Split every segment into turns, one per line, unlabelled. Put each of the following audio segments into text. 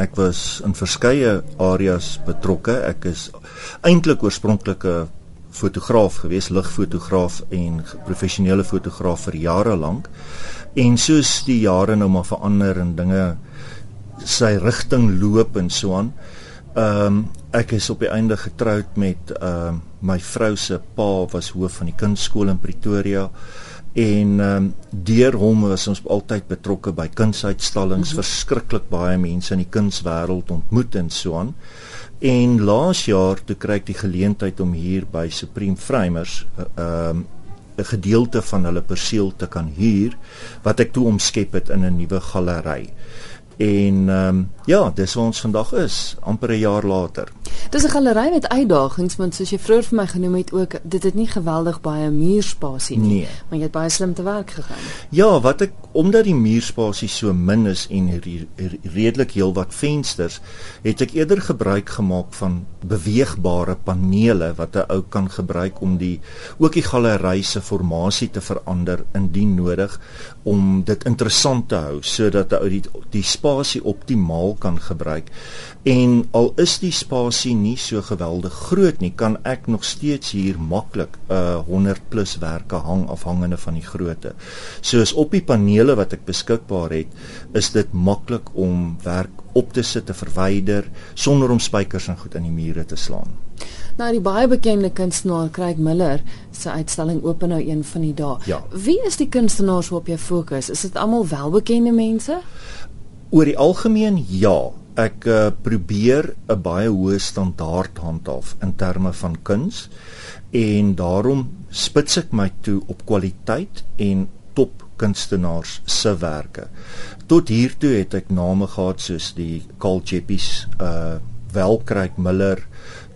Ek was in verskeie areas betrokke. Ek is eintlik oorspronklike fotograaf gewees, ligfotograaf en professionele fotograaf vir jare lank. En soos die jare nou maar verander en dinge sy rigting loop en so aan. Ehm um, ek is op die einde getroud met ehm um, my vrou se pa was hoof van die kunstskool in Pretoria en um, deur hom was ons altyd betrokke by kunsuitstallings, mm -hmm. verskriklik baie mense in die kunswêreld ontmoet en so aan. En laas jaar toe kry ek die geleentheid om hier by Supreme Framers ehm um, 'n gedeelte van hulle perseel te kan huur wat ek toe omskep het in 'n nuwe galery. En ehm um, ja, dis waar ons vandag is, amper 'n jaar later.
Dis 'n galery met uitdagings, want soos jy vroeër vir my genoem het ook, dit het nie geweldig baie muurspasie nie, nee. maar jy het baie slim te werk gegaan.
Ja, wat ek omdat die muurspasie so min is en redelik heel wat vensters, het ek eerder gebruik gemaak van beweegbare panele wat 'n ou kan gebruik om die ook die galery se formasie te verander indien nodig om dit interessant te hou sodat 'n ou die, die spasie optimaal kan gebruik. En al is die spasie nie so geweldig groot nie, kan ek nog steeds hier maklik 'n uh, 100 plus werke hang afhangende van die grootte. Soos op die panele wat ek beskikbaar het, is dit maklik om werk op te sit te verwyder sonder om spykers en goed in die mure te slaan.
Nou die baie bekende kunstenaar Craig Miller se uitstalling open nou een van die dae.
Ja.
Wie is die kunstenaars waarop jy fokus? Is dit almal welbekende mense?
Oor die algemeen ja. Ek uh, probeer 'n baie hoë standaard handhaaf in terme van kuns en daarom spits ek my toe op kwaliteit en top kunstenaars se werke. Tot hier toe het ek name gehad soos die Carl Jeppies, uh Welkryk Miller,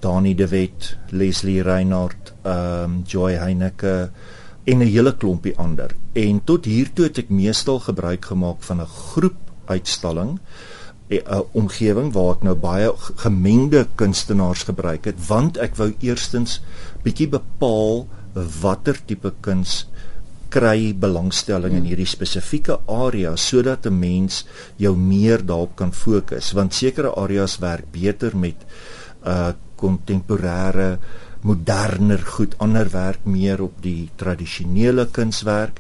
Dani De Wet, Leslie Reinhardt, ehm um, Joy Heineke en 'n hele klompie ander. En tot hier toe het ek meestal gebruik gemaak van 'n groep uitstalling 'n uh, omgewing waar ek nou baie gemengde kunstenaars gebruik het want ek wou eerstens bietjie bepaal watter tipe kuns kry belangstelling in hmm. hierdie spesifieke area sodat 'n mens jou meer daarop kan fokus want sekere areas werk beter met uh kontemporêre moderner goed ander werk meer op die tradisionele kunswerk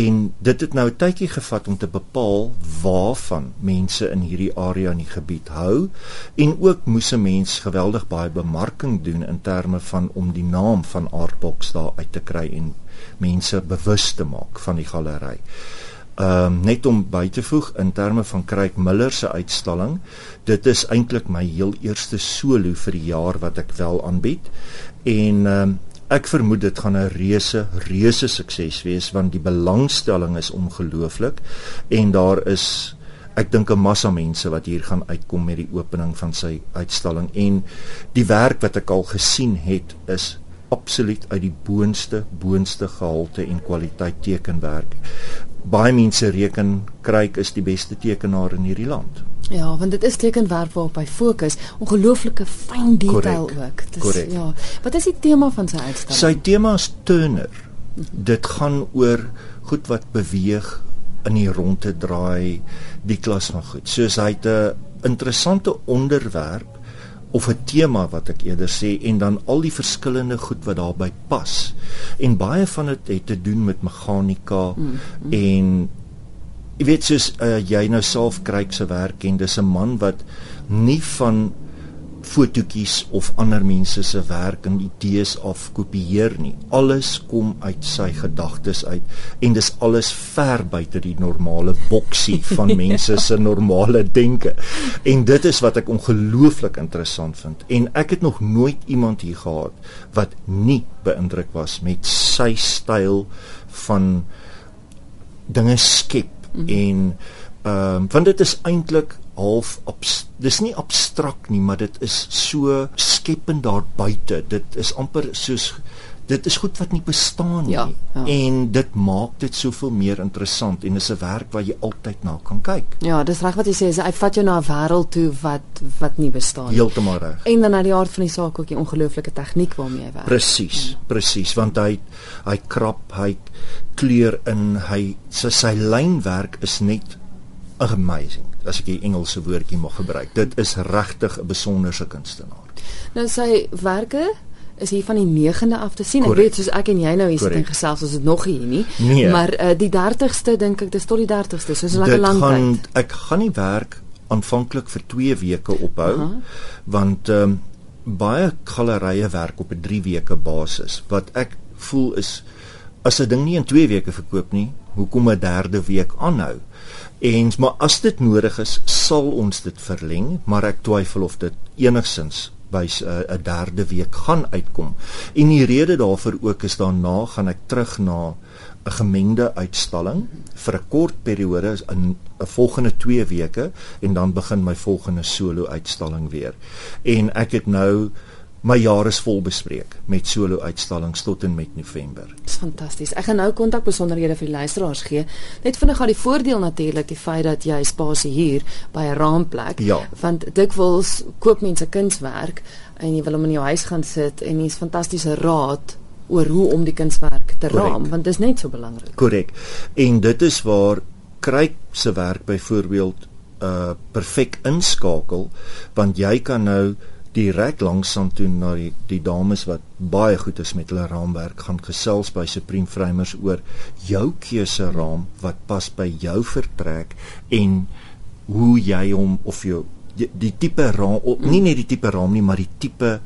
en dit het nou 'n tydjie gevat om te bepaal waarvan mense in hierdie area in die gebied hou en ook moes 'n mens geweldig baie bemarking doen in terme van om die naam van Artbox daar uit te kry en mense bewus te maak van die galery. Ehm um, net om by te voeg in terme van Craig Miller se uitstalling, dit is eintlik my heel eerste solo vir die jaar wat ek wel aanbied. En ehm um, ek vermoed dit gaan 'n reuse reuse sukses wees want die belangstelling is ongelooflik. En daar is ek dink 'n massa mense wat hier gaan uitkom met die opening van sy uitstalling. En die werk wat ek al gesien het is absoluut uit die boonste boonste gehalte en kwaliteit tekenwerk. Baie mense reken Kruik is die beste tekenaar in hierdie land.
Ja, want dit is tekenwerk waarop hy fokus, ongelooflike fyn detail Correct. ook. Dis Correct. ja. Wat is die tema van sy uitstalling?
Sy tema is Turner. Dit gaan oor goed wat beweeg in die ronde draai, die klas van goed. Soos hy 'n interessante onderwerp of 'n tema wat ek eerder sê en dan al die verskillende goed wat daarbey pas. En baie van dit het, het te doen met meganika mm, mm. en jy weet soos uh, jy nou self kryk se werk en dis 'n man wat nie van fotootjies of ander mense se werk en idees afkopieer nie. Alles kom uit sy gedagtes uit en dis alles ver buite die normale boksie van mense se normale denke. En dit is wat ek ongelooflik interessant vind. En ek het nog nooit iemand hier gehad wat nie beïndruk was met sy styl van dinge skep mm -hmm. en ehm um, want dit is eintlik half dis nie abstrakt nie, maar dit is so skepend daar buite. Dit is amper soos dit is goed wat nie bestaan nie.
Ja, ja.
En dit maak dit soveel meer interessant en is 'n werk wat jy altyd na kan kyk.
Ja, dis reg wat jy sê, hy vat jou na 'n wêreld toe wat wat nie bestaan
nie. Heeltemal reg.
En dan na die aard van die saak ook die ongelooflike tegniek waarmee hy werk.
Presies, ja. presies, want hy hy krap, hy kleur in, hy sy sy lynwerk is net amazing as ek die Engelse woordjie mag gebruik. Dit is regtig 'n besonderse kunstenaar.
Nou sywerke is hier van die 9de af te sien. Correct. Ek weet soos ek en jy nou hier sit en gesels, ons het nog hier nie. Nee. Maar uh, die 30ste dink ek dis tot die 30ste, soos 'n lekker lang tyd.
Ek gaan nie werk aanvanklik vir 2 weke ophou Aha. want ehm um, baie gallerye werk op 'n 3 weke basis wat ek voel is as 'n ding nie in 2 weke verkoop nie, hoekom 'n derde week aanhou? En maar as dit nodig is, sal ons dit verleng, maar ek twyfel of dit enigsins by 'n uh, derde week gaan uitkom. En die rede daarvoor ook is daarna gaan ek terug na 'n gemengde uitstalling vir 'n kort periode in 'n volgende 2 weke en dan begin my volgende solo uitstalling weer. En ek het nou my jaar is vol bespreek met solo uitstallings tot en met November.
Dis fantasties. Ek gaan nou kontak besonderhede vir die luisteraars gee. Net vinnig gaan die voordeel natuurlik die feit dat jy spasie hier by 'n raamplek
ja.
want dikwels koop mense kunswerk en jy wil hom in jou huis gaan sit en hier's fantastiese raad oor hoe om die kunswerk te Correct. raam want dit is net so belangrik.
Korrek. En dit is waar Kryk se werk byvoorbeeld uh perfek inskakel want jy kan nou direk langsaan toe na die, die dames wat baie goed is met hulle raamwerk gaan gesels by Supreme Framers oor jou keuse raam wat pas by jou vertrek en hoe jy hom of jou die, die tipe raam nie net die tipe raam nie maar die tipe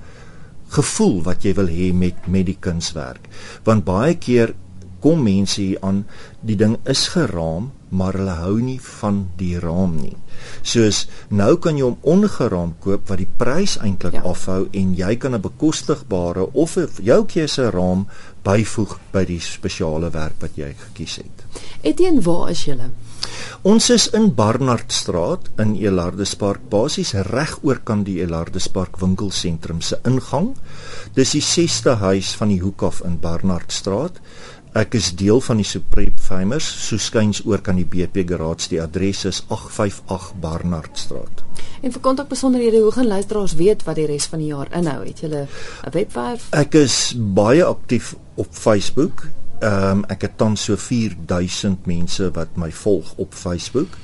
gevoel wat jy wil hê met met die kunswerk. Want baie keer kom mense hier aan, die ding is geraam, maar hulle hou nie van die raam nie. Soos nou kan jy hom ongeraam koop wat die prys eintlik ja. afhou en jy kan 'n bekostigbare of 'n jou keuse raam byvoeg by die spesiale werk wat jy gekies het.
Etienne, waar is julle?
Ons is in Barnardstraat in Elardespark, basies reg oor kan die Elardespark winkelsentrum se ingang. Dis die 6ste huis van die hoek af in Barnardstraat. Ek is deel van die Supreme Famers, so skuins oor kan die BP Garage. Die adres is 858 Barnardstraat.
En vir kontak besonderhede, hoe gaan luisteraars weet wat die res van die jaar inhou? Het julle 'n webwerf?
Ek is baie aktief op Facebook Ehm um, ek het tans so 4000 mense wat my volg op Facebook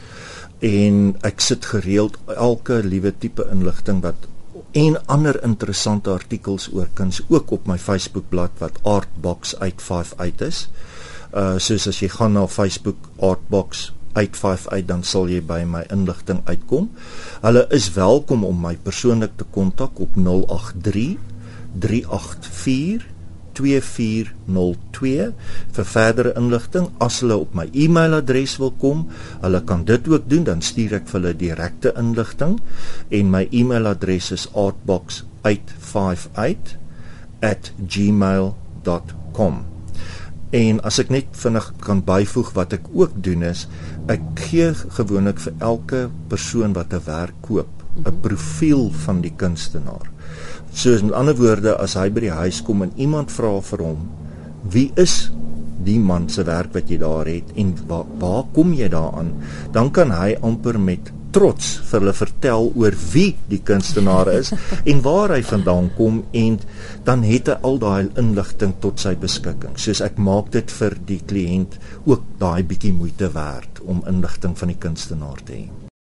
en ek sit gereeld elke liewe tipe inligting wat en ander interessante artikels oor kuns ook op my Facebook bladsy wat Artbox 858 is. Uh soos as jy gaan na Facebook Artbox 858 dan sal jy by my inligting uitkom. Hulle is welkom om my persoonlik te kontak op 083 384 2402 vir verdere inligting as hulle op my e-mailadres wil kom. Hulle kan dit ook doen, dan stuur ek vir hulle direkte inligting en my e-mailadres is artbox858@gmail.com. En as ek net vinnig kan byvoeg wat ek ook doen is, ek gee gewoonlik vir elke persoon wat 'n werk koop, 'n profiel van die kunstenaar. So in ander woorde as hy by die huis kom en iemand vra vir hom wie is die man se werk wat jy daar het en waar waar kom jy daaraan dan kan hy amper met trots vir hulle vertel oor wie die kunstenaar is en waar hy vandaan kom en dan het hy al daai inligting tot sy beskikking. Soos ek maak dit vir die kliënt ook daai bietjie moeite werd om inligting van die kunstenaar te hê.